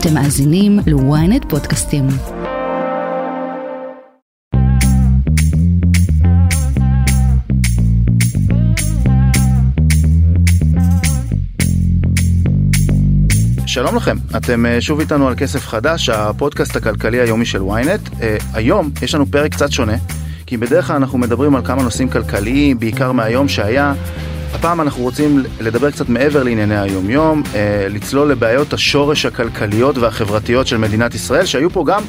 אתם מאזינים ל-ynet פודקאסטים. שלום לכם, אתם אה, שוב איתנו על כסף חדש, הפודקאסט הכלכלי היומי של ynet. אה, היום יש לנו פרק קצת שונה, כי בדרך כלל אנחנו מדברים על כמה נושאים כלכליים, בעיקר מהיום שהיה. הפעם אנחנו רוצים לדבר קצת מעבר לענייני היום-יום, אה, לצלול לבעיות השורש הכלכליות והחברתיות של מדינת ישראל, שהיו פה גם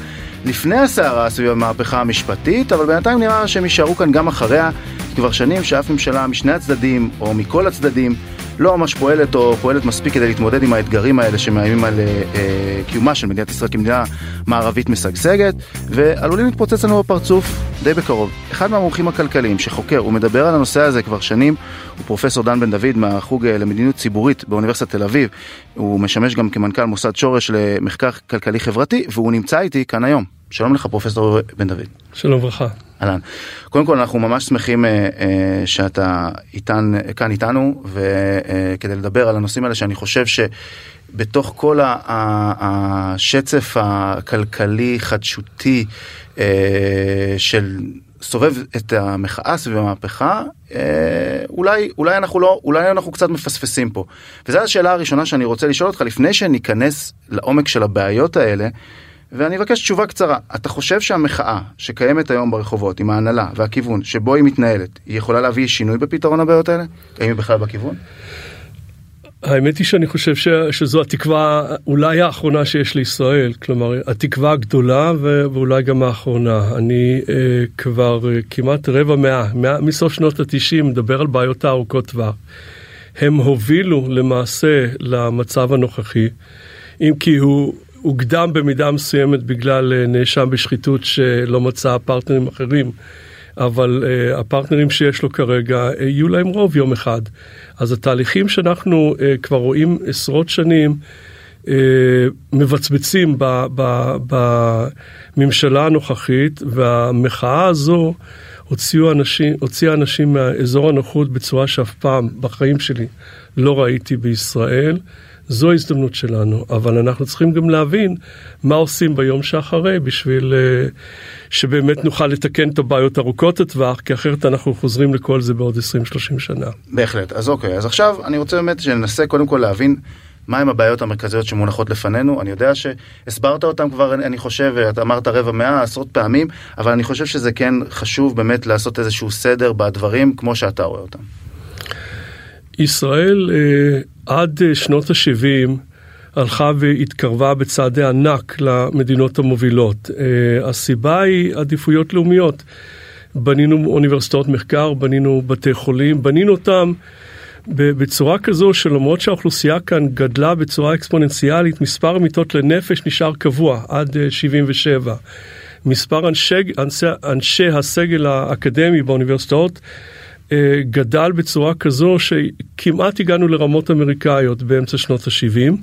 לפני הסערה סביב המהפכה המשפטית, אבל בינתיים נראה שהם יישארו כאן גם אחריה, כבר שנים שאף ממשלה משני הצדדים, או מכל הצדדים, לא ממש פועלת או פועלת מספיק כדי להתמודד עם האתגרים האלה שמאיימים על אה, אה, קיומה של מדינת ישראל כמדינה מערבית משגשגת ועלולים להתפוצץ לנו בפרצוף די בקרוב. אחד מהמומחים הכלכליים שחוקר ומדבר על הנושא הזה כבר שנים הוא פרופסור דן בן דוד מהחוג אה, למדיניות ציבורית באוניברסיטת תל אביב. הוא משמש גם כמנכ"ל מוסד שורש למחקר כלכלי חברתי והוא נמצא איתי כאן היום. שלום לך פרופסור בן דוד. שלום וברכה. אהלן. קודם כל אנחנו ממש שמחים אה, אה, שאתה איתן, כאן איתנו וכדי אה, לדבר על הנושאים האלה שאני חושב שבתוך כל השצף הכלכלי חדשותי אה, של סובב את המחאה סביב המהפכה אה, אולי אולי אנחנו לא אולי אנחנו קצת מפספסים פה וזו השאלה הראשונה שאני רוצה לשאול אותך לפני שניכנס לעומק של הבעיות האלה. ואני אבקש תשובה קצרה. אתה חושב שהמחאה שקיימת היום ברחובות עם ההנהלה והכיוון שבו היא מתנהלת, היא יכולה להביא שינוי בפתרון הבעיות האלה? האם היא בכלל בכיוון? האמת היא שאני חושב ש, שזו התקווה אולי האחרונה שיש לישראל, כלומר התקווה הגדולה ו, ואולי גם האחרונה. אני אה, כבר אה, כמעט רבע מאה, מאה מסוף שנות התשעים מדבר על בעיות הארוכות טווח. הם הובילו למעשה למצב הנוכחי, אם כי הוא הוקדם במידה מסוימת בגלל אה, נאשם בשחיתות שלא מצא פרטנרים אחרים, אבל uh, הפרטנרים שיש לו כרגע, uh, יהיו להם רוב יום אחד. אז התהליכים שאנחנו uh, כבר רואים עשרות שנים, uh, מבצבצים בממשלה הנוכחית, והמחאה הזו הוציאו אנשים, הוציאה אנשים מהאזור הנוחות בצורה שאף פעם בחיים שלי לא ראיתי בישראל. זו ההזדמנות שלנו, אבל אנחנו צריכים גם להבין מה עושים ביום שאחרי בשביל uh, שבאמת נוכל לתקן את הבעיות ארוכות הטווח, כי אחרת אנחנו חוזרים לכל זה בעוד 20-30 שנה. בהחלט, אז אוקיי, אז עכשיו אני רוצה באמת שננסה קודם כל להבין מהם הבעיות המרכזיות שמונחות לפנינו. אני יודע שהסברת אותם כבר, אני חושב, אתה אמרת רבע מאה, עשרות פעמים, אבל אני חושב שזה כן חשוב באמת לעשות איזשהו סדר בדברים כמו שאתה רואה אותם. ישראל אה, עד אה, שנות ה-70 הלכה והתקרבה בצעדי ענק למדינות המובילות. אה, הסיבה היא עדיפויות לאומיות. בנינו אוניברסיטאות מחקר, בנינו בתי חולים, בנינו אותם בצורה כזו שלמרות שהאוכלוסייה כאן גדלה בצורה אקספוננציאלית, מספר המיטות לנפש נשאר קבוע עד 77. מספר אנשי, אנשי, אנשי הסגל האקדמי באוניברסיטאות גדל בצורה כזו שכמעט הגענו לרמות אמריקאיות באמצע שנות ה-70.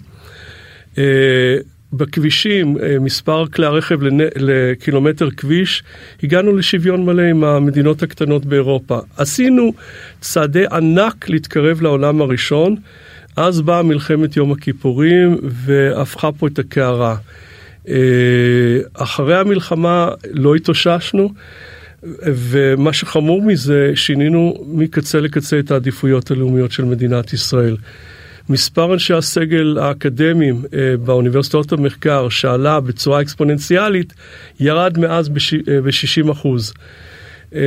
אה, בכבישים, אה, מספר כלי הרכב לקילומטר כביש, הגענו לשוויון מלא עם המדינות הקטנות באירופה. עשינו צעדי ענק להתקרב לעולם הראשון, אז באה מלחמת יום הכיפורים והפכה פה את הקערה. אחרי המלחמה לא התאוששנו. ומה שחמור מזה, שינינו מקצה לקצה את העדיפויות הלאומיות של מדינת ישראל. מספר אנשי הסגל האקדמיים אה, באוניברסיטאות המחקר שעלה בצורה אקספוננציאלית, ירד מאז ב-60 אחוז. אה,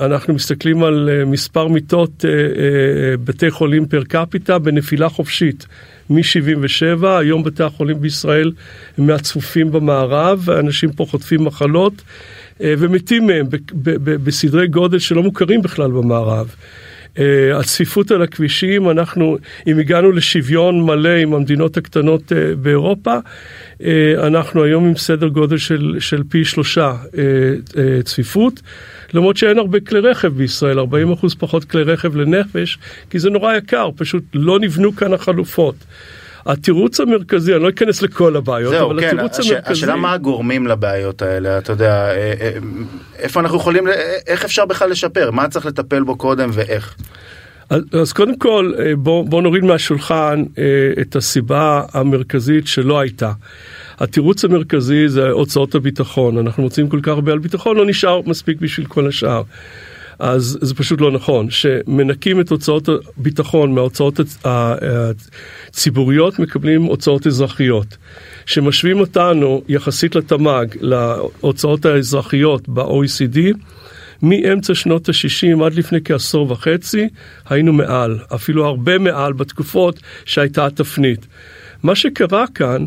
אנחנו מסתכלים על אה, מספר מיטות בתי חולים פר קפיטה בנפילה חופשית מ-77, היום בתי החולים בישראל הם מהצפופים במערב, אנשים פה חוטפים מחלות. אה, ומתים מהם בסדרי גודל שלא מוכרים בכלל במערב. הצפיפות על הכבישים, אנחנו, אם הגענו לשוויון מלא עם המדינות הקטנות uh, באירופה, אנחנו היום עם סדר גודל של, של פי שלושה צפיפות, למרות שאין הרבה כלי רכב בישראל, 40 אחוז פחות כלי רכב לנפש, כי זה נורא יקר, פשוט לא נבנו כאן החלופות. התירוץ המרכזי, אני לא אכנס לכל הבעיות, זהו, אבל כן, התירוץ הש... המרכזי... השאלה מה הגורמים לבעיות האלה, אתה יודע, אה, אה, איפה אנחנו יכולים, איך אפשר בכלל לשפר, מה צריך לטפל בו קודם ואיך? אז, אז קודם כל, אה, בוא, בוא נוריד מהשולחן אה, את הסיבה המרכזית שלא הייתה. התירוץ המרכזי זה הוצאות הביטחון, אנחנו מוצאים כל כך הרבה על ביטחון, לא נשאר מספיק בשביל כל השאר. אז זה פשוט לא נכון. שמנקים את הוצאות הביטחון מההוצאות הציבוריות, מקבלים הוצאות אזרחיות. שמשווים אותנו יחסית לתמ"ג, להוצאות האזרחיות ב-OECD, מאמצע שנות ה-60 עד לפני כעשור וחצי, היינו מעל, אפילו הרבה מעל בתקופות שהייתה התפנית. מה שקרה כאן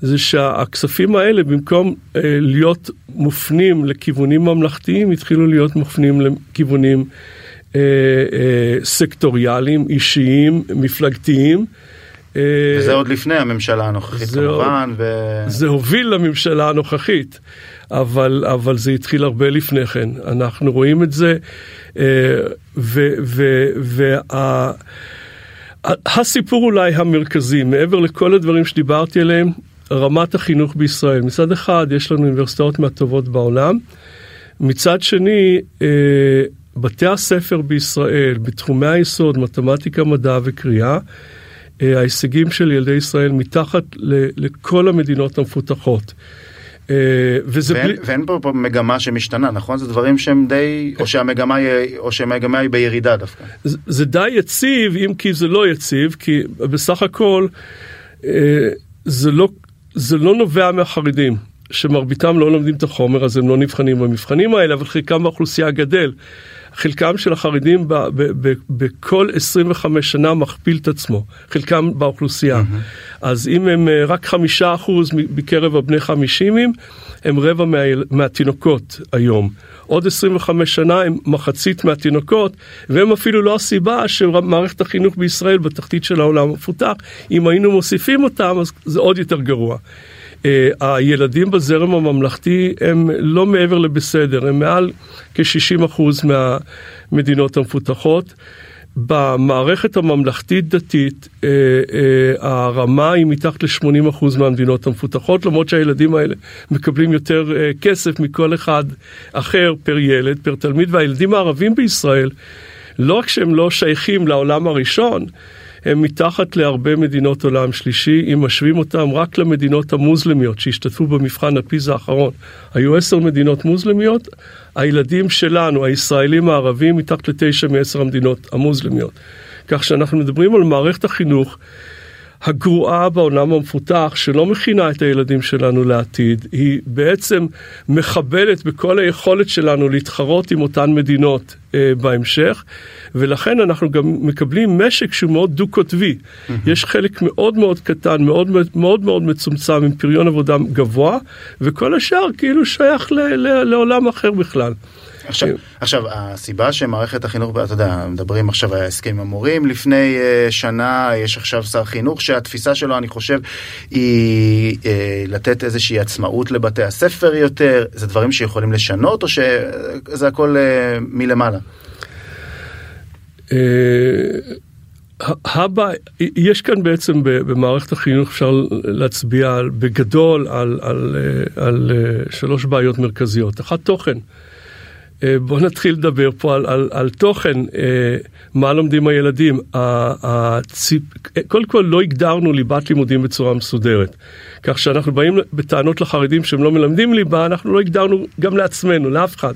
זה שהכספים האלה במקום אה, להיות מופנים לכיוונים ממלכתיים התחילו להיות מופנים לכיוונים אה, אה, סקטוריאליים, אישיים, מפלגתיים. אה, וזה עוד לפני הממשלה הנוכחית כמובן. ו... זה הוביל לממשלה הנוכחית, אבל, אבל זה התחיל הרבה לפני כן. אנחנו רואים את זה, אה, וה... הסיפור אולי המרכזי, מעבר לכל הדברים שדיברתי עליהם, רמת החינוך בישראל. מצד אחד, יש לנו אוניברסיטאות מהטובות בעולם. מצד שני, אה, בתי הספר בישראל, בתחומי היסוד, מתמטיקה, מדע וקריאה, אה, ההישגים של ילדי ישראל מתחת לכל המדינות המפותחות. אה, וזה ואין, בלי... ואין פה, פה מגמה שמשתנה, נכון? זה דברים שהם די, או שהמגמה היא, או שהמגמה היא בירידה דווקא. זה, זה די יציב, אם כי זה לא יציב, כי בסך הכל אה, זה לא, זה לא נובע מהחרדים, שמרביתם לא לומדים את החומר, אז הם לא נבחנים במבחנים האלה, אבל חלקם באוכלוסייה גדל. חלקם של החרדים ב, ב, ב, בכל 25 שנה מכפיל את עצמו, חלקם באוכלוסייה. Mm-hmm. אז אם הם אה, רק חמישה אחוז בקרב הבני חמישימים, הם רבע מה, מהתינוקות היום. עוד 25 שנה הם מחצית מהתינוקות, והם אפילו לא הסיבה שמערכת החינוך בישראל בתחתית של העולם המפותח. אם היינו מוסיפים אותם, אז זה עוד יותר גרוע. Uh, הילדים בזרם הממלכתי הם לא מעבר לבסדר, הם מעל כ-60% מהמדינות המפותחות. במערכת הממלכתית-דתית אה, אה, הרמה היא מתחת ל-80% מהמדינות המפותחות, למרות שהילדים האלה מקבלים יותר אה, כסף מכל אחד אחר פר ילד, פר תלמיד, והילדים הערבים בישראל, לא רק שהם לא שייכים לעולם הראשון, הם מתחת להרבה מדינות עולם שלישי, אם משווים אותם רק למדינות המוסלמיות שהשתתפו במבחן הפיזה האחרון. היו עשר מדינות מוסלמיות, הילדים שלנו, הישראלים הערבים, מתחת לתשע מעשר המדינות המוסלמיות. כך שאנחנו מדברים על מערכת החינוך הגרועה בעולם המפותח, שלא מכינה את הילדים שלנו לעתיד, היא בעצם מחבלת בכל היכולת שלנו להתחרות עם אותן מדינות אה, בהמשך, ולכן אנחנו גם מקבלים משק שהוא מאוד דו-קוטבי. Mm-hmm. יש חלק מאוד מאוד קטן, מאוד מאוד מאוד מצומצם, עם פריון עבודה גבוה, וכל השאר כאילו שייך ל- ל- לעולם אחר בכלל. עכשיו, עכשיו, הסיבה שמערכת החינוך, אתה יודע, מדברים עכשיו על הסכם המורים לפני uh, שנה, יש עכשיו שר חינוך שהתפיסה שלו, אני חושב, היא uh, לתת איזושהי עצמאות לבתי הספר יותר, זה דברים שיכולים לשנות, או שזה הכל uh, מלמעלה? הבא, יש כאן בעצם במערכת החינוך אפשר להצביע בגדול על, על, על, על שלוש בעיות מרכזיות. אחת תוכן. אה, בואו נתחיל לדבר פה על, על, על תוכן, אה, מה לומדים הילדים. הציפ... קודם כל לא הגדרנו ליבת לימודים בצורה מסודרת. כך שאנחנו באים בטענות לחרדים שהם לא מלמדים ליבה, אנחנו לא הגדרנו גם לעצמנו, לאף אחד.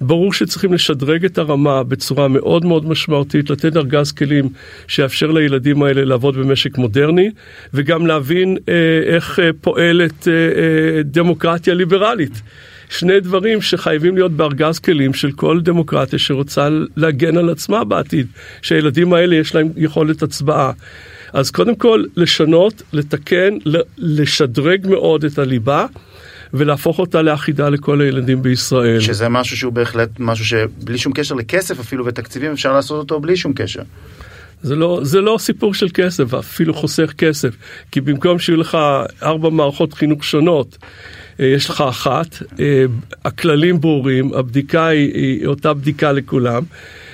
ברור שצריכים לשדרג את הרמה בצורה מאוד מאוד משמעותית, לתת ארגז כלים שיאפשר לילדים האלה לעבוד במשק מודרני, וגם להבין אה, איך אה, פועלת אה, אה, דמוקרטיה ליברלית. שני דברים שחייבים להיות בארגז כלים של כל דמוקרטיה שרוצה להגן על עצמה בעתיד, שהילדים האלה יש להם יכולת הצבעה. אז קודם כל לשנות, לתקן, לשדרג מאוד את הליבה. ולהפוך אותה לאחידה לכל הילדים בישראל. שזה משהו שהוא בהחלט משהו שבלי שום קשר לכסף אפילו ותקציבים אפשר לעשות אותו בלי שום קשר. זה לא, זה לא סיפור של כסף, אפילו חוסך כסף, כי במקום שיהיו לך ארבע מערכות חינוך שונות, אה, יש לך אחת, אה, הכללים ברורים, הבדיקה היא, היא אותה בדיקה לכולם.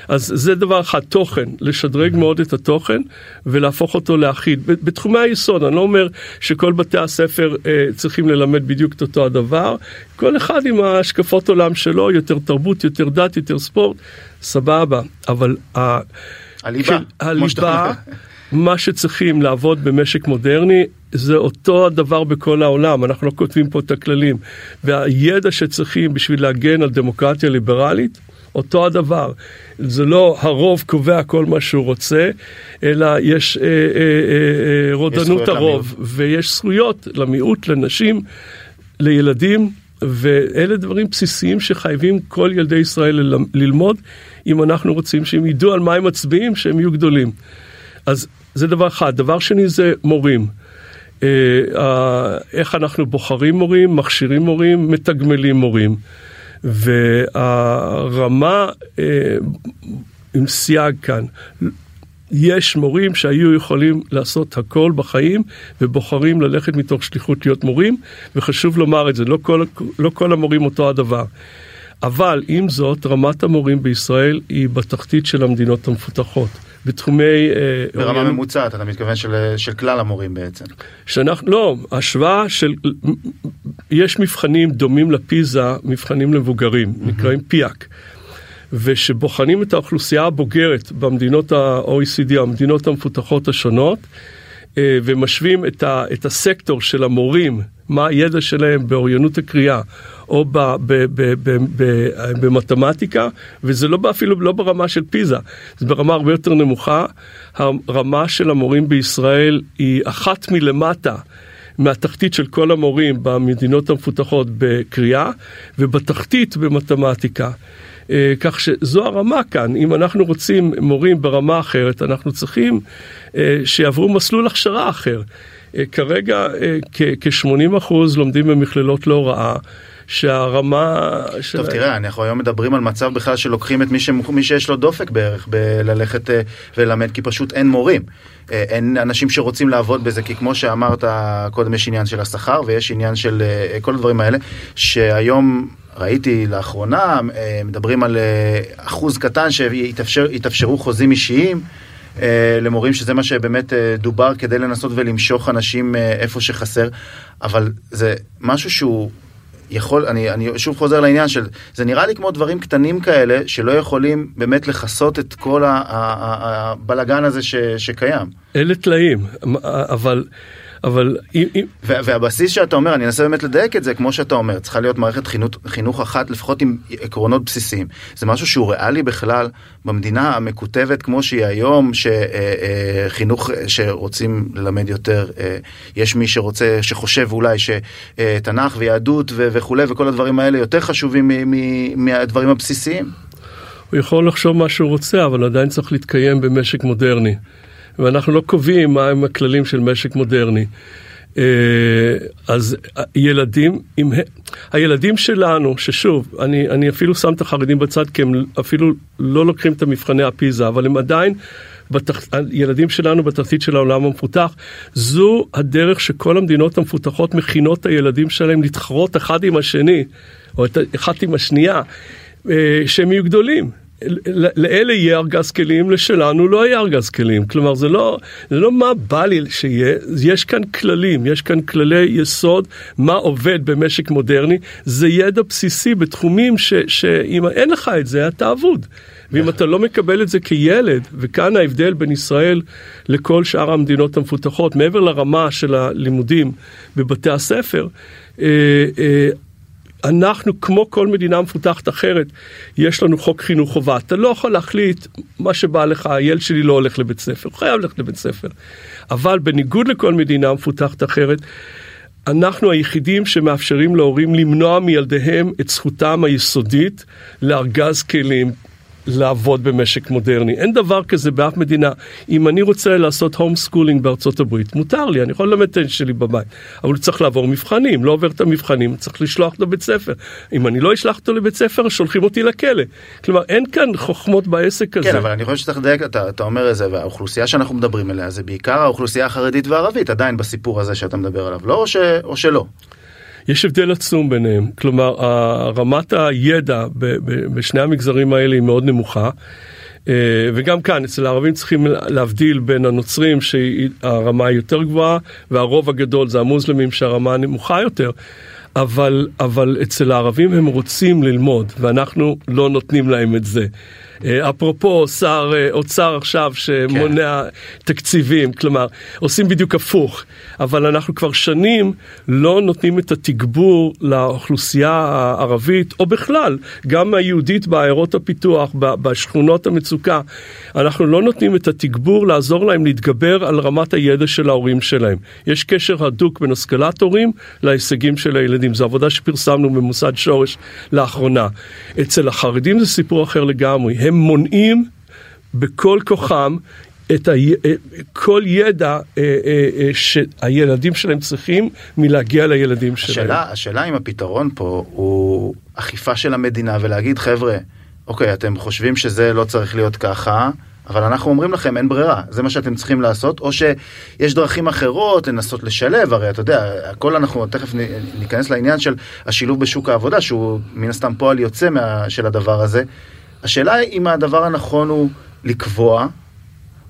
אז זה דבר אחד, תוכן, לשדרג מאוד את התוכן ולהפוך אותו לאחיד. בתחומי היסוד, אני לא אומר שכל בתי הספר אה, צריכים ללמד בדיוק את אותו הדבר, כל אחד עם ההשקפות עולם שלו, יותר תרבות, יותר דת, יותר ספורט, סבבה, אבל. הליבה, הליבה. מה שצריכים לעבוד במשק מודרני, זה אותו הדבר בכל העולם, אנחנו לא כותבים פה את הכללים. והידע שצריכים בשביל להגן על דמוקרטיה ליברלית, אותו הדבר. זה לא הרוב קובע כל מה שהוא רוצה, אלא יש אה, אה, אה, אה, רודנות הרוב, ויש זכויות למיעוט, לנשים, לילדים. ואלה דברים בסיסיים שחייבים כל ילדי ישראל ללמ- ללמוד, אם אנחנו רוצים שהם ידעו על מה הם מצביעים, שהם יהיו גדולים. אז זה דבר אחד. דבר שני זה מורים. אה, איך אנחנו בוחרים מורים, מכשירים מורים, מתגמלים מורים. והרמה אה, עם סייג כאן, יש מורים שהיו יכולים לעשות הכל בחיים ובוחרים ללכת מתוך שליחות להיות מורים, וחשוב לומר את זה, לא כל, לא כל המורים אותו הדבר. אבל עם זאת, רמת המורים בישראל היא בתחתית של המדינות המפותחות. בתחומי... אה, ברמה אוריינות- ממוצעת, אתה מתכוון של, של כלל המורים בעצם. שאנחנו, לא, השוואה של, יש מבחנים דומים לפיזה, מבחנים למבוגרים, נקראים פיאק. ושבוחנים את האוכלוסייה הבוגרת במדינות ה-OECD, המדינות המפותחות השונות, ומשווים את, ה, את הסקטור של המורים, מה הידע שלהם באוריינות הקריאה או ב, ב, ב, ב, ב, ב, במתמטיקה, וזה לא אפילו לא ברמה של פיזה, זה ברמה הרבה יותר נמוכה. הרמה של המורים בישראל היא אחת מלמטה. מהתחתית של כל המורים במדינות המפותחות בקריאה ובתחתית במתמטיקה. אה, כך שזו הרמה כאן, אם אנחנו רוצים מורים ברמה אחרת, אנחנו צריכים אה, שיעברו מסלול הכשרה אחר. אה, כרגע כ-80% לומדים במכללות להוראה. שהרמה. טוב, תראה, אנחנו היום מדברים על מצב בכלל שלוקחים את מי, שמוכ... מי שיש לו דופק בערך בללכת וללמד, כי פשוט אין מורים. אין אנשים שרוצים לעבוד בזה, כי כמו שאמרת קודם, יש עניין של השכר ויש עניין של כל הדברים האלה, שהיום... ראיתי לאחרונה, אה, מדברים על אה, אחוז קטן שיתאפשרו חוזים אישיים אה, למורים, שזה מה שבאמת דובר כדי לנסות ולמשוך אנשים איפה שחסר, אבל זה משהו שהוא יכול, אני, אני שוב חוזר לעניין של, זה נראה לי כמו דברים קטנים כאלה שלא יכולים באמת לכסות את כל הבלגן הזה ש, שקיים. אלה טלאים, אבל... אבל אם... והבסיס שאתה אומר, אני אנסה באמת לדייק את זה, כמו שאתה אומר, צריכה להיות מערכת חינוך, חינוך אחת, לפחות עם עקרונות בסיסיים. זה משהו שהוא ריאלי בכלל במדינה המקוטבת כמו שהיא היום, שחינוך שרוצים ללמד יותר, יש מי שרוצה, שחושב אולי שתנ"ך ויהדות וכולי, וכל הדברים האלה יותר חשובים מהדברים הבסיסיים. הוא יכול לחשוב מה שהוא רוצה, אבל עדיין צריך להתקיים במשק מודרני. ואנחנו לא קובעים מהם הכללים של משק מודרני. אז ילדים, עם, הילדים שלנו, ששוב, אני, אני אפילו שם את החרדים בצד כי הם אפילו לא לוקחים את המבחני הפיזה, אבל הם עדיין, בתח... הילדים שלנו בתחתית של העולם המפותח, זו הדרך שכל המדינות המפותחות מכינות את הילדים שלהם להתחרות אחד עם השני, או אחת עם השנייה, שהם יהיו גדולים. לאלה יהיה ארגז כלים, לשלנו לא יהיה ארגז כלים. כלומר, זה לא, זה לא מה בא לי שיהיה, יש כאן כללים, יש כאן כללי יסוד, מה עובד במשק מודרני, זה ידע בסיסי בתחומים ש, שאם אין לך את זה, אתה אבוד. ואם אתה לא מקבל את זה כילד, וכאן ההבדל בין ישראל לכל שאר המדינות המפותחות, מעבר לרמה של הלימודים בבתי הספר, אה, אה, אנחנו, כמו כל מדינה מפותחת אחרת, יש לנו חוק חינוך חובה. אתה לא יכול להחליט מה שבא לך, הילד שלי לא הולך לבית ספר, הוא חייב ללכת לבית ספר. אבל בניגוד לכל מדינה מפותחת אחרת, אנחנו היחידים שמאפשרים להורים למנוע מילדיהם את זכותם היסודית לארגז כלים, לעבוד במשק מודרני. אין דבר כזה באף מדינה. אם אני רוצה לעשות home schooling בארצות הברית, מותר לי, אני יכול ללמד את שלי בבית, אבל הוא צריך לעבור מבחנים, לא עובר את המבחנים, צריך לשלוח אותו לבית ספר. אם אני לא אשלח אותו לבית ספר, שולחים אותי לכלא. כלומר, אין כאן חוכמות בעסק הזה. כן, אבל אני חושב שצריך לדייק, אתה, אתה אומר את זה, והאוכלוסייה שאנחנו מדברים עליה זה בעיקר האוכלוסייה החרדית והערבית, עדיין בסיפור הזה שאתה מדבר עליו, לא או, ש, או שלא. יש הבדל עצום ביניהם, כלומר רמת הידע בשני המגזרים האלה היא מאוד נמוכה. וגם כאן אצל הערבים צריכים להבדיל בין הנוצרים שהרמה היא יותר גבוהה והרוב הגדול זה המוסלמים שהרמה נמוכה יותר. אבל, אבל אצל הערבים הם רוצים ללמוד ואנחנו לא נותנים להם את זה. אה, אפרופו שר אה, אוצר עכשיו שמונע כן. תקציבים, כלומר, עושים בדיוק הפוך, אבל אנחנו כבר שנים לא נותנים את התגבור לאוכלוסייה הערבית, או בכלל, גם היהודית בעיירות הפיתוח, בשכונות המצוקה, אנחנו לא נותנים את התגבור לעזור להם להתגבר על רמת הידע של ההורים שלהם. יש קשר הדוק בין השכלת הורים להישגים של הילדים, זו עבודה שפרסמנו במוסד שורש לאחרונה. אצל החרדים זה סיפור אחר לגמרי. הם מונעים בכל כוחם את ה... כל ידע אה, אה, אה, שהילדים שלהם צריכים מלהגיע לילדים שלהם. השאלה, השאלה אם הפתרון פה הוא אכיפה של המדינה ולהגיד חבר'ה, אוקיי, אתם חושבים שזה לא צריך להיות ככה, אבל אנחנו אומרים לכם אין ברירה, זה מה שאתם צריכים לעשות, או שיש דרכים אחרות לנסות לשלב, הרי אתה יודע, הכל אנחנו תכף ניכנס לעניין של השילוב בשוק העבודה, שהוא מן הסתם פועל יוצא מה, של הדבר הזה. השאלה היא אם הדבר הנכון הוא לקבוע,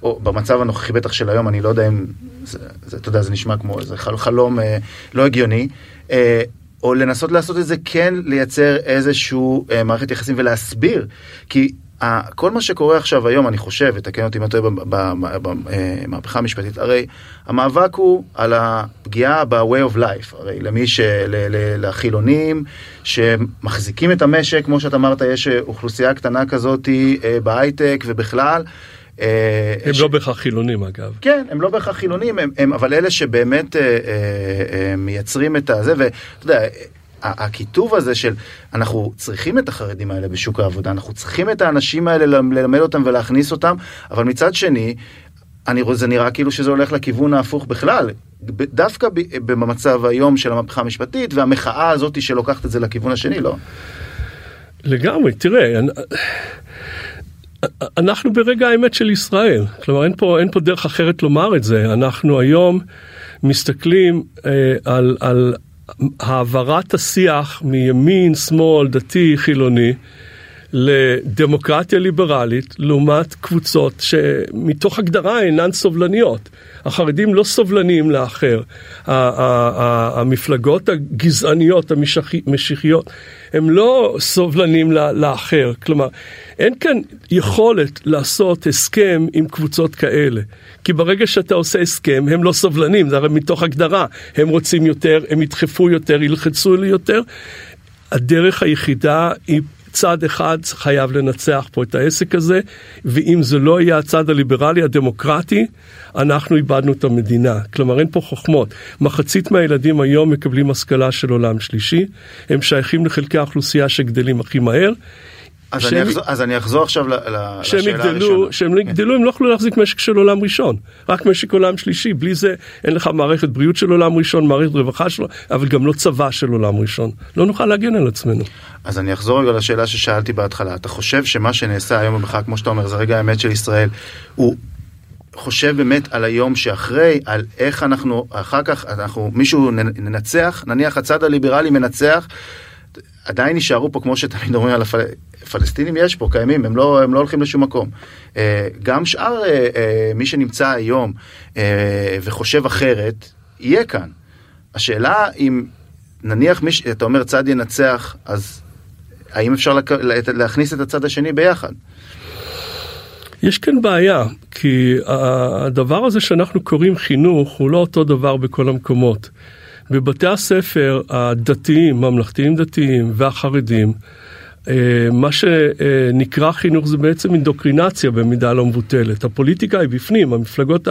או במצב הנוכחי בטח של היום, אני לא יודע אם, זה, זה, אתה יודע, זה נשמע כמו איזה חל, חלום אה, לא הגיוני, אה, או לנסות לעשות את זה כן לייצר איזשהו אה, מערכת יחסים ולהסביר, כי כל מה שקורה עכשיו היום, אני חושב, ותקן אותי אם אתה במהפכה המשפטית, הרי המאבק הוא על הפגיעה ב-way of life, הרי למי ש... לחילונים שמחזיקים את המשק, כמו שאתה אמרת, יש אוכלוסייה קטנה כזאת אה, בהייטק ובכלל. אה, הם ש... לא בהכרח חילונים אגב. כן, הם לא בהכרח חילונים, הם, הם, אבל אלה שבאמת אה, אה, אה, מייצרים את הזה, ואתה יודע, הקיטוב הזה של אנחנו צריכים את החרדים האלה בשוק העבודה, אנחנו צריכים את האנשים האלה ללמד אותם ולהכניס אותם, אבל מצד שני, אני, זה נראה כאילו שזה הולך לכיוון ההפוך בכלל. דווקא במצב היום של המהפכה המשפטית והמחאה הזאת שלוקחת את זה לכיוון השני, לא? לגמרי, תראה, אנחנו ברגע האמת של ישראל, כלומר אין פה, אין פה דרך אחרת לומר את זה, אנחנו היום מסתכלים אה, על, על העברת השיח מימין, שמאל, דתי, חילוני, לדמוקרטיה ליברלית לעומת קבוצות שמתוך הגדרה אינן סובלניות. החרדים לא סובלניים לאחר. המפלגות הגזעניות, המשיחיות, הם לא סובלניים לאחר. כלומר, אין כאן יכולת לעשות הסכם עם קבוצות כאלה. כי ברגע שאתה עושה הסכם, הם לא סובלניים, זה הרי מתוך הגדרה. הם רוצים יותר, הם ידחפו יותר, ילחצו יותר. הדרך היחידה היא צד אחד חייב לנצח פה את העסק הזה, ואם זה לא יהיה הצד הליברלי הדמוקרטי, אנחנו איבדנו את המדינה. כלומר, אין פה חוכמות. מחצית מהילדים היום מקבלים השכלה של עולם שלישי, הם שייכים לחלקי האוכלוסייה שגדלים הכי מהר. אז, שהם, אני, אחזור, אז אני אחזור עכשיו לשאלה יגדלו, הראשונה. שהם כן. יגדלו, הם לא יוכלו להחזיק משק של עולם ראשון, רק משק עולם שלישי, בלי זה אין לך מערכת בריאות של עולם ראשון, מערכת רווחה שלו, אבל גם לא צבא של עולם ראשון. לא נוכל להגן על עצמנו. אז אני אחזור רגע לשאלה ששאלתי בהתחלה. אתה חושב שמה שנעשה היום במחאה, כמו שאתה אומר, זה רגע האמת של ישראל, הוא חושב באמת על היום שאחרי, על איך אנחנו, אחר כך, אנחנו, מישהו ננצח, נניח הצד הליברלי מנצח, עדיין יישארו פה, כמו שתמיד אומרים על הפלסטינים, יש פה, קיימים, הם לא, הם לא הולכים לשום מקום. אה, גם שאר אה, אה, מי שנמצא היום וחושב אחרת, יהיה כאן. השאלה אם נניח מי, אתה אומר צד ינצח, אז האם אפשר להכניס את הצד השני ביחד? יש כאן בעיה, כי הדבר הזה שאנחנו קוראים חינוך הוא לא אותו דבר בכל המקומות. בבתי הספר הדתיים, ממלכתיים דתיים והחרדים, אה, מה שנקרא חינוך זה בעצם אינדוקרינציה במידה לא מבוטלת. הפוליטיקה היא בפנים, המפלגות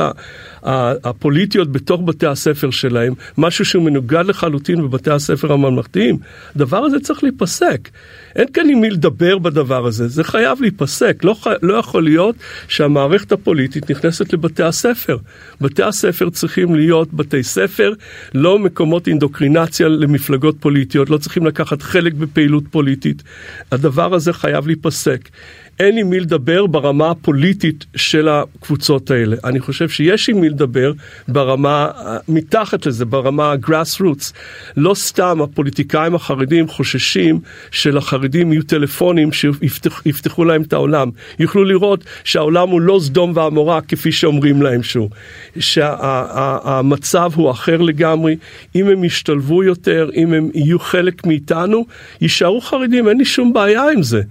הפוליטיות בתוך בתי הספר שלהם, משהו שהוא מנוגד לחלוטין בבתי הספר הממלכתיים. הדבר הזה צריך להיפסק. אין כאן עם מי לדבר בדבר הזה, זה חייב להיפסק. לא, לא יכול להיות שהמערכת הפוליטית נכנסת לבתי הספר. בתי הספר צריכים להיות בתי ספר, לא מקומות אינדוקרינציה למפלגות פוליטיות, לא צריכים לקחת חלק בפעילות פוליטית. הדבר הזה חייב להיפסק. אין עם מי לדבר ברמה הפוליטית של הקבוצות האלה. אני חושב שיש עם מי לדבר ברמה, מתחת לזה, ברמה grassroots. לא סתם הפוליטיקאים החרדים חוששים שלחרדים יהיו טלפונים שיפתחו להם את העולם. יוכלו לראות שהעולם הוא לא סדום ועמורה כפי שאומרים להם שהוא. שהמצב שה, הוא אחר לגמרי. אם הם ישתלבו יותר, אם הם יהיו חלק מאיתנו, יישארו חרדים, אין לי שום בעיה עם זה.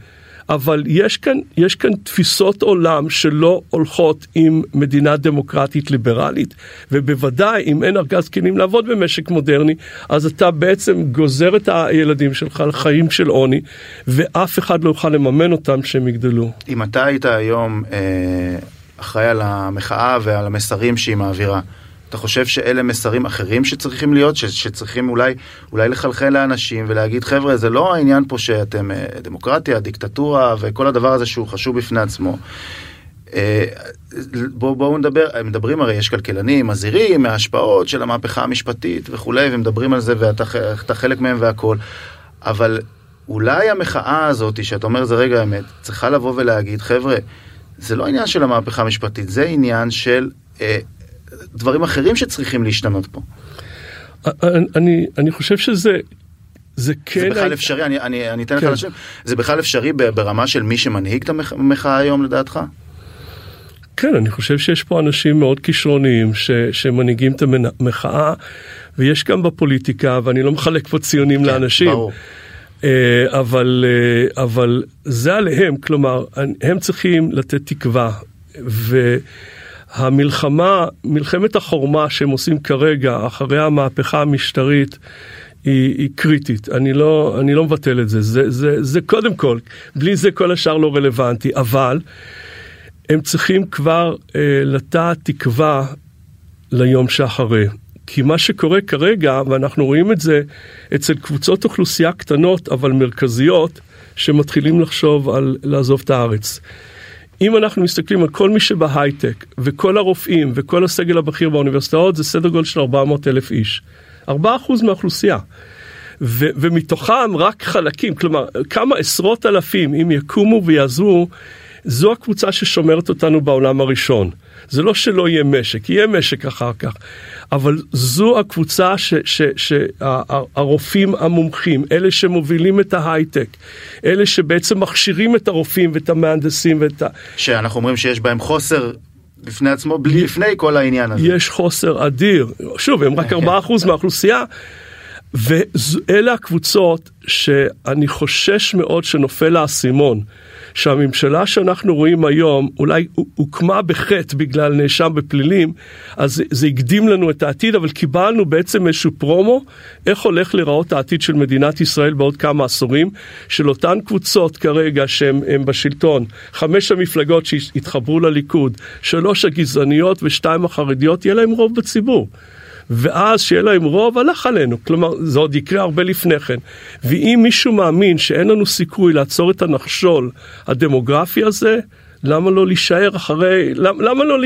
אבל יש כאן, יש כאן תפיסות עולם שלא הולכות עם מדינה דמוקרטית ליברלית, ובוודאי אם אין ארגז כלים לעבוד במשק מודרני, אז אתה בעצם גוזר את הילדים שלך לחיים של עוני, ואף אחד לא יוכל לממן אותם כשהם יגדלו. אם אתה היית היום אה, אחראי על המחאה ועל המסרים שהיא מעבירה, אתה חושב שאלה מסרים אחרים שצריכים להיות, ש, שצריכים אולי, אולי לחלחל לאנשים ולהגיד, חבר'ה, זה לא העניין פה שאתם אה, דמוקרטיה, דיקטטורה וכל הדבר הזה שהוא חשוב בפני עצמו. אה, בואו בוא נדבר, מדברים הרי, יש כלכלנים, מזהירים מההשפעות של המהפכה המשפטית וכולי, ומדברים על זה ואתה חלק מהם והכול, אבל אולי המחאה הזאת, שאתה אומר זה רגע האמת, צריכה לבוא ולהגיד, חבר'ה, זה לא עניין של המהפכה המשפטית, זה עניין של אה, דברים אחרים שצריכים להשתנות פה. אני, אני חושב שזה זה כן... זה בכלל אפשרי, אני, אני, אני אתן לך כן. לשם, זה בכלל אפשרי ברמה של מי שמנהיג את המחאה היום לדעתך? כן, אני חושב שיש פה אנשים מאוד כישרוניים ש, שמנהיגים את המחאה, ויש גם בפוליטיקה, ואני לא מחלק פה ציונים כן, לאנשים. ברור. אה, אבל, אה, אבל זה עליהם, כלומר, הם צריכים לתת תקווה. ו... המלחמה, מלחמת החורמה שהם עושים כרגע, אחרי המהפכה המשטרית, היא, היא קריטית, אני לא, אני לא מבטל את זה. זה, זה, זה קודם כל, בלי זה כל השאר לא רלוונטי, אבל הם צריכים כבר אה, לטעת תקווה ליום שאחרי. כי מה שקורה כרגע, ואנחנו רואים את זה אצל קבוצות אוכלוסייה קטנות אבל מרכזיות, שמתחילים לחשוב על לעזוב את הארץ. אם אנחנו מסתכלים על כל מי שבהייטק וכל הרופאים וכל הסגל הבכיר באוניברסיטאות זה סדר גודל של 400 אלף איש. 4% מהאוכלוסייה. ו- ומתוכם רק חלקים, כלומר כמה עשרות אלפים אם יקומו ויעזרו, זו הקבוצה ששומרת אותנו בעולם הראשון. זה לא שלא יהיה משק, יהיה משק אחר כך, אבל זו הקבוצה שהרופאים המומחים, אלה שמובילים את ההייטק, אלה שבעצם מכשירים את הרופאים ואת המהנדסים ואת ה... שאנחנו אומרים שיש בהם חוסר בפני עצמו, בלי לפני כל העניין הזה. יש חוסר אדיר, שוב, הם רק 4% מהאוכלוסייה. ואלה הקבוצות שאני חושש מאוד שנופל האסימון. שהממשלה שאנחנו רואים היום אולי הוקמה בחטא בגלל נאשם בפלילים, אז זה הקדים לנו את העתיד, אבל קיבלנו בעצם איזשהו פרומו, איך הולך להיראות העתיד של מדינת ישראל בעוד כמה עשורים, של אותן קבוצות כרגע שהן בשלטון, חמש המפלגות שהתחברו לליכוד, שלוש הגזעניות ושתיים החרדיות, יהיה להם רוב בציבור. ואז שיהיה להם רוב, הלך עלינו. כלומר, זה עוד יקרה הרבה לפני כן. ואם מישהו מאמין שאין לנו סיכוי לעצור את הנחשול הדמוגרפי הזה, למה לא להישאר אחרי, למה, למה לא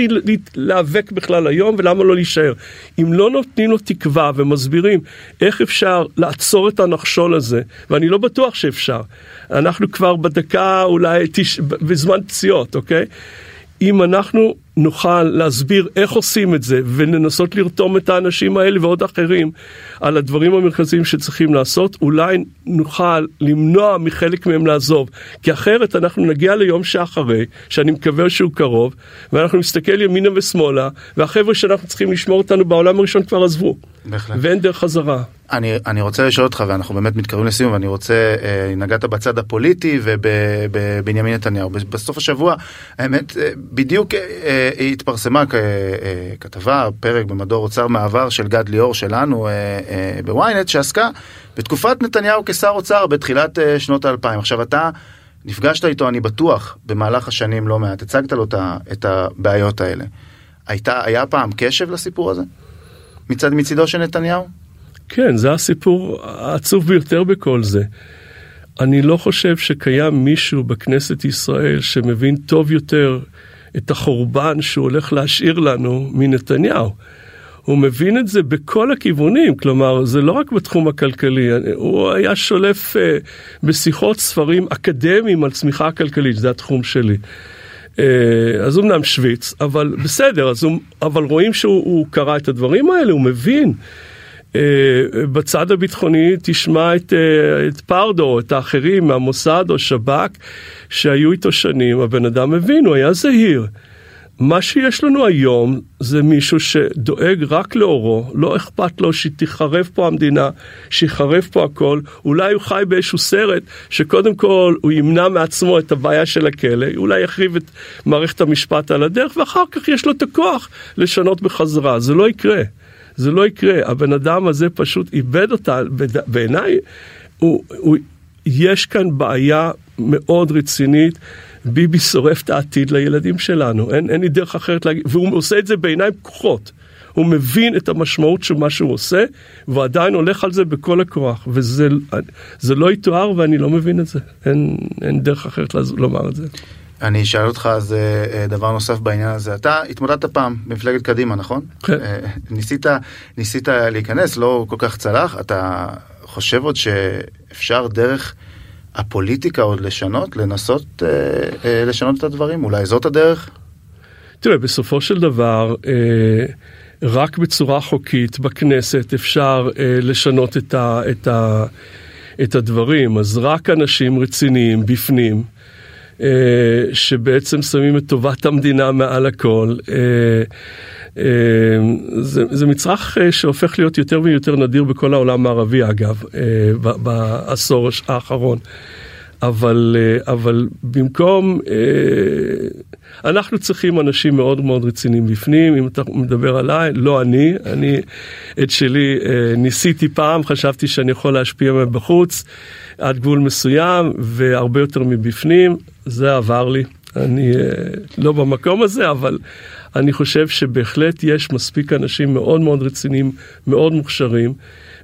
להיאבק בכלל היום ולמה לא להישאר? אם לא נותנים לו תקווה ומסבירים איך אפשר לעצור את הנחשול הזה, ואני לא בטוח שאפשר, אנחנו כבר בדקה אולי תש... בזמן פציעות, אוקיי? אם אנחנו נוכל להסביר איך עושים את זה ולנסות לרתום את האנשים האלה ועוד אחרים על הדברים המרכזיים שצריכים לעשות, אולי נוכל למנוע מחלק מהם לעזוב, כי אחרת אנחנו נגיע ליום שאחרי, שאני מקווה שהוא קרוב, ואנחנו נסתכל ימינה ושמאלה, והחבר'ה שאנחנו צריכים לשמור אותנו בעולם הראשון כבר עזבו. בהחלט. ואין דרך חזרה. אני, אני רוצה לשאול אותך, ואנחנו באמת מתקרבים לסיום, ואני רוצה, אה, נגעת בצד הפוליטי ובבנימין נתניהו. בסוף השבוע, האמת, אה, בדיוק אה, אה, התפרסמה אה, אה, כתבה, פרק במדור אוצר מעבר של גד ליאור שלנו אה, אה, בוויינט, שעסקה בתקופת נתניהו כשר אוצר בתחילת אה, שנות האלפיים. עכשיו אתה... נפגשת איתו, אני בטוח, במהלך השנים לא מעט, הצגת לו את הבעיות האלה. הייתה, היה פעם קשב לסיפור הזה? מצד מצידו של נתניהו? כן, זה הסיפור העצוב ביותר בכל זה. אני לא חושב שקיים מישהו בכנסת ישראל שמבין טוב יותר את החורבן שהוא הולך להשאיר לנו מנתניהו. הוא מבין את זה בכל הכיוונים, כלומר, זה לא רק בתחום הכלכלי, הוא היה שולף uh, בשיחות ספרים אקדמיים על צמיחה כלכלית, זה התחום שלי. Uh, אז אמנם שוויץ, אבל בסדר, הוא, אבל רואים שהוא קרא את הדברים האלה, הוא מבין. אה, בצד הביטחוני תשמע את, אה, את פרדו, את האחרים מהמוסד או שב"כ שהיו איתו שנים, הבן אדם מבין, הוא היה זהיר. מה שיש לנו היום זה מישהו שדואג רק לאורו, לא אכפת לו שתיחרב פה המדינה, שיחרב פה הכל, אולי הוא חי באיזשהו סרט שקודם כל הוא ימנע מעצמו את הבעיה של הכלא, אולי יחריב את מערכת המשפט על הדרך ואחר כך יש לו את הכוח לשנות בחזרה, זה לא יקרה. זה לא יקרה, הבן אדם הזה פשוט איבד אותה, בעיניי, הוא, הוא, יש כאן בעיה מאוד רצינית. ביבי שורף את העתיד לילדים שלנו, אין, אין לי דרך אחרת להגיד, והוא עושה את זה בעיניים פקוחות. הוא מבין את המשמעות של מה שהוא עושה, ועדיין הולך על זה בכל הכוח, וזה לא יתואר ואני לא מבין את זה, אין, אין דרך אחרת לומר את זה. אני אשאל אותך אז אה, אה, דבר נוסף בעניין הזה. אתה התמודדת פעם במפלגת קדימה, נכון? כן. אה, ניסית, ניסית להיכנס, לא כל כך צלח. אתה חושב עוד שאפשר דרך הפוליטיקה עוד לשנות, לנסות לשנות את הדברים? אולי זאת הדרך? תראה, בסופו של דבר, רק בצורה חוקית בכנסת אפשר לשנות את, ה, את, ה, את הדברים. אז רק אנשים רציניים בפנים. אה, שבעצם שמים את טובת המדינה מעל הכל. אה, אה, זה, זה מצרך שהופך להיות יותר ויותר נדיר בכל העולם הערבי אגב, בעשור האחרון. אבל, אבל במקום, אנחנו צריכים אנשים מאוד מאוד רציניים בפנים, אם אתה מדבר עליי, לא אני, אני את שלי ניסיתי פעם, חשבתי שאני יכול להשפיע מבחוץ. עד גבול מסוים והרבה יותר מבפנים, זה עבר לי. אני אה, לא במקום הזה, אבל אני חושב שבהחלט יש מספיק אנשים מאוד מאוד רציניים, מאוד מוכשרים,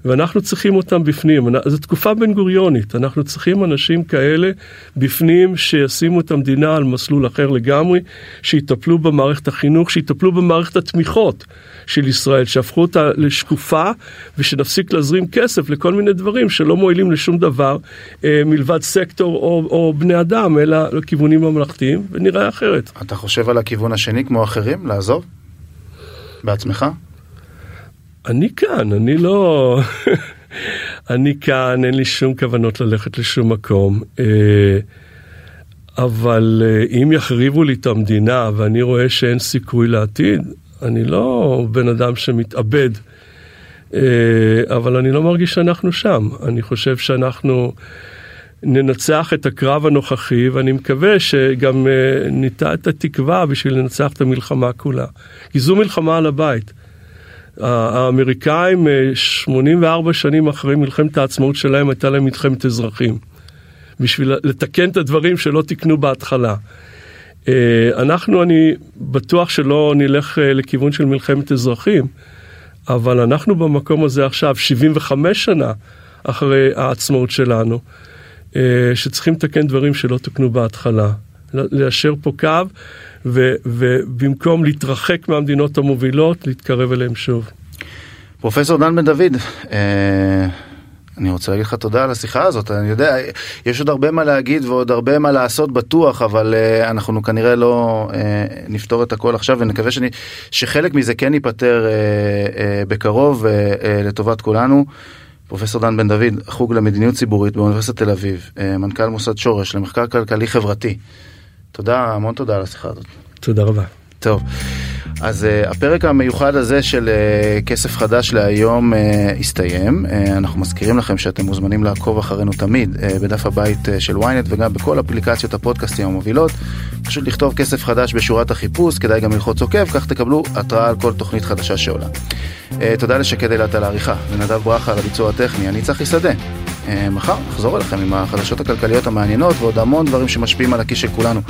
ואנחנו צריכים אותם בפנים. זו תקופה בן גוריונית, אנחנו צריכים אנשים כאלה בפנים שישימו את המדינה על מסלול אחר לגמרי, שיטפלו במערכת החינוך, שיטפלו במערכת התמיכות של ישראל, שהפכו אותה לשקופה, ושנפסיק להזרים כסף לכל מיני דברים שלא מועילים לשום דבר אה, מלבד סקטור או, או בני אדם, אלא לכיוונים ממלכתיים, ונראה אחרת. אתה חושב על הכיוון השני כמו אחרים, לעזוב? בעצמך? אני כאן, אני לא... אני כאן, אין לי שום כוונות ללכת לשום מקום. אה, אבל אה, אם יחריבו לי את המדינה ואני רואה שאין סיכוי לעתיד, אני לא בן אדם שמתאבד. אה, אבל אני לא מרגיש שאנחנו שם. אני חושב שאנחנו ננצח את הקרב הנוכחי, ואני מקווה שגם ניטע את התקווה בשביל לנצח את המלחמה כולה. כי זו מלחמה על הבית. האמריקאים 84 אה, שנים אחרי מלחמת העצמאות שלהם הייתה להם מלחמת אזרחים. בשביל לתקן את הדברים שלא תיקנו בהתחלה. אה, אנחנו, אני בטוח שלא נלך אה, לכיוון של מלחמת אזרחים, אבל אנחנו במקום הזה עכשיו, 75 שנה אחרי העצמאות שלנו, שצריכים לתקן דברים שלא תוקנו בהתחלה. ליישר פה קו ו, ובמקום להתרחק מהמדינות המובילות, להתקרב אליהן שוב. פרופסור דן בן דוד, אה, אני רוצה להגיד לך תודה על השיחה הזאת, אני יודע, יש עוד הרבה מה להגיד ועוד הרבה מה לעשות בטוח, אבל uh, אנחנו כנראה לא uh, נפתור את הכל עכשיו ונקווה שאני, שחלק מזה כן ייפתר uh, uh, בקרוב uh, uh, לטובת כולנו. פרופסור דן בן דוד, חוג למדיניות ציבורית באוניברסיטת תל אביב, מנכ"ל מוסד שורש למחקר כלכלי חברתי. תודה, המון תודה על השיחה הזאת. תודה רבה. טוב. אז uh, הפרק המיוחד הזה של uh, כסף חדש להיום uh, הסתיים. Uh, אנחנו מזכירים לכם שאתם מוזמנים לעקוב אחרינו תמיד uh, בדף הבית uh, של ynet וגם בכל אפליקציות הפודקאסטים המובילות. פשוט לכתוב כסף חדש בשורת החיפוש, כדאי גם ללחוץ עוקב, כך תקבלו התראה על כל תוכנית חדשה שעולה. Uh, תודה לשקד אילת על העריכה, ונדב ברכה על הביצוע הטכני, אני צחי שדה. Uh, מחר נחזור אליכם עם החדשות הכלכליות המעניינות ועוד המון דברים שמשפיעים על הכיס של כולנו.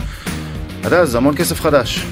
עד אז המון כסף חדש.